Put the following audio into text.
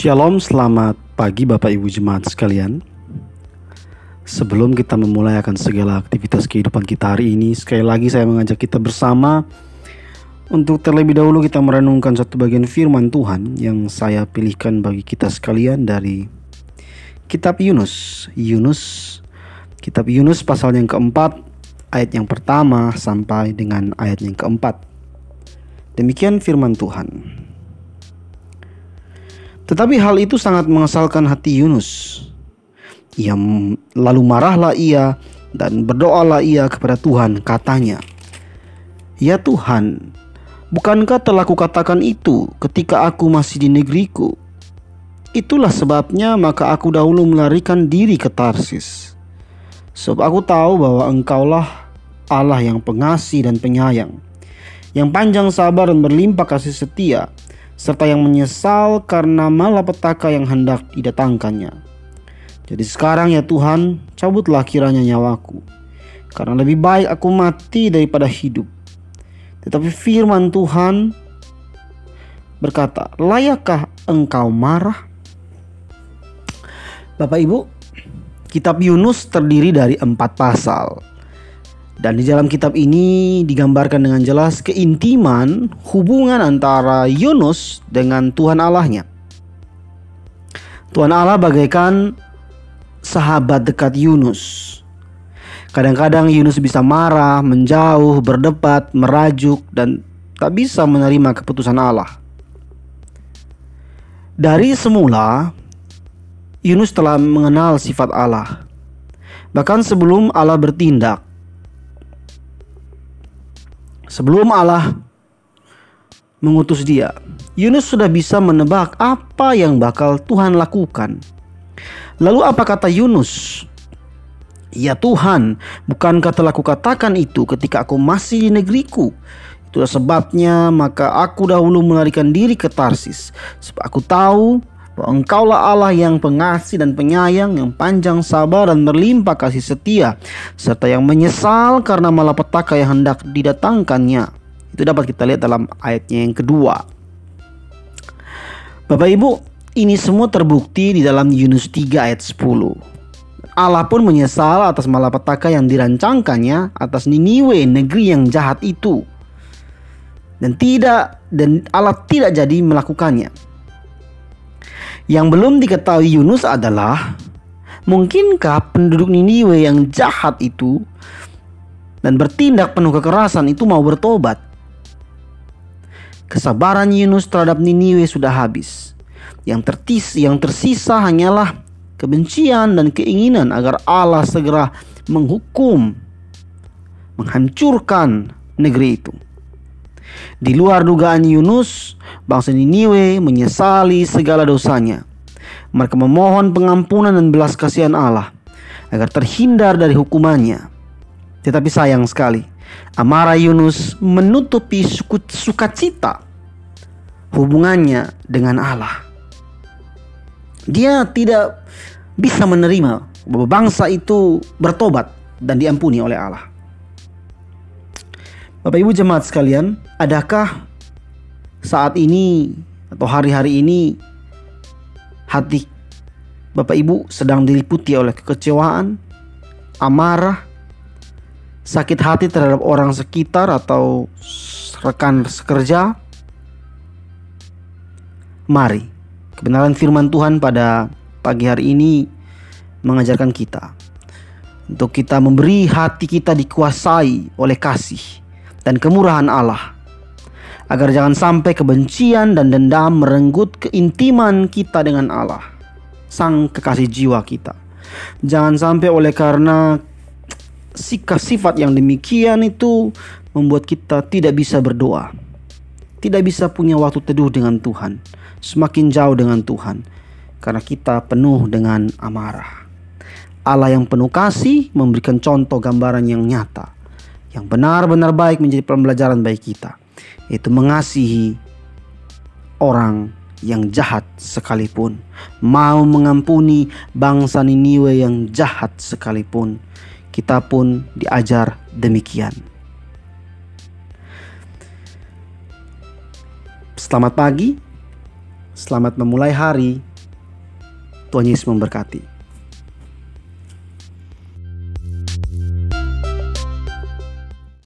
Shalom, selamat pagi Bapak Ibu Jemaat sekalian. Sebelum kita memulai akan segala aktivitas kehidupan kita hari ini, sekali lagi saya mengajak kita bersama untuk terlebih dahulu kita merenungkan satu bagian firman Tuhan yang saya pilihkan bagi kita sekalian dari Kitab Yunus. Yunus, Kitab Yunus pasal yang keempat, ayat yang pertama sampai dengan ayat yang keempat. Demikian firman Tuhan. Tetapi hal itu sangat mengesalkan hati Yunus. Ia lalu marahlah ia dan berdoalah ia kepada Tuhan katanya. Ya Tuhan, bukankah telah kukatakan itu ketika aku masih di negeriku? Itulah sebabnya maka aku dahulu melarikan diri ke Tarsis. Sebab aku tahu bahwa engkaulah Allah yang pengasih dan penyayang, yang panjang sabar dan berlimpah kasih setia, serta yang menyesal karena malapetaka yang hendak didatangkannya. Jadi sekarang ya Tuhan, cabutlah kiranya nyawaku, karena lebih baik aku mati daripada hidup. Tetapi firman Tuhan berkata, layakkah engkau marah? Bapak Ibu, kitab Yunus terdiri dari empat pasal. Dan di dalam kitab ini digambarkan dengan jelas keintiman hubungan antara Yunus dengan Tuhan Allahnya. Tuhan Allah bagaikan sahabat dekat Yunus. Kadang-kadang Yunus bisa marah, menjauh, berdebat, merajuk, dan tak bisa menerima keputusan Allah. Dari semula, Yunus telah mengenal sifat Allah. Bahkan sebelum Allah bertindak, Sebelum Allah mengutus dia, Yunus sudah bisa menebak apa yang bakal Tuhan lakukan. Lalu apa kata Yunus? Ya Tuhan, bukankah telah kukatakan itu ketika aku masih di negeriku? Itulah sebabnya maka aku dahulu melarikan diri ke Tarsis. Sebab aku tahu bahwa engkaulah Allah yang pengasih dan penyayang, yang panjang sabar dan berlimpah kasih setia, serta yang menyesal karena malapetaka yang hendak didatangkannya. Itu dapat kita lihat dalam ayatnya yang kedua. Bapak Ibu, ini semua terbukti di dalam Yunus 3 ayat 10. Allah pun menyesal atas malapetaka yang dirancangkannya atas Niniwe negeri yang jahat itu. Dan tidak dan Allah tidak jadi melakukannya. Yang belum diketahui Yunus adalah mungkinkah penduduk Niniwe yang jahat itu dan bertindak penuh kekerasan itu mau bertobat? Kesabaran Yunus terhadap Niniwe sudah habis. Yang tertis, yang tersisa hanyalah kebencian dan keinginan agar Allah segera menghukum, menghancurkan negeri itu. Di luar dugaan Yunus, bangsa Niniwe menyesali segala dosanya. Mereka memohon pengampunan dan belas kasihan Allah agar terhindar dari hukumannya. Tetapi sayang sekali, amarah Yunus menutupi sukacita hubungannya dengan Allah. Dia tidak bisa menerima bahwa bangsa itu bertobat dan diampuni oleh Allah. Bapak Ibu jemaat sekalian, adakah saat ini atau hari-hari ini hati Bapak Ibu sedang diliputi oleh kekecewaan, amarah, sakit hati terhadap orang sekitar atau rekan sekerja? Mari, kebenaran firman Tuhan pada pagi hari ini mengajarkan kita untuk kita memberi hati kita dikuasai oleh kasih dan kemurahan Allah. Agar jangan sampai kebencian dan dendam merenggut keintiman kita dengan Allah, Sang kekasih jiwa kita. Jangan sampai oleh karena sikap sifat yang demikian itu membuat kita tidak bisa berdoa. Tidak bisa punya waktu teduh dengan Tuhan. Semakin jauh dengan Tuhan. Karena kita penuh dengan amarah. Allah yang penuh kasih memberikan contoh gambaran yang nyata yang benar-benar baik menjadi pembelajaran bagi kita, yaitu mengasihi orang yang jahat sekalipun, mau mengampuni bangsa Niniwe yang jahat sekalipun. Kita pun diajar demikian. Selamat pagi, selamat memulai hari Tuhan Yesus memberkati.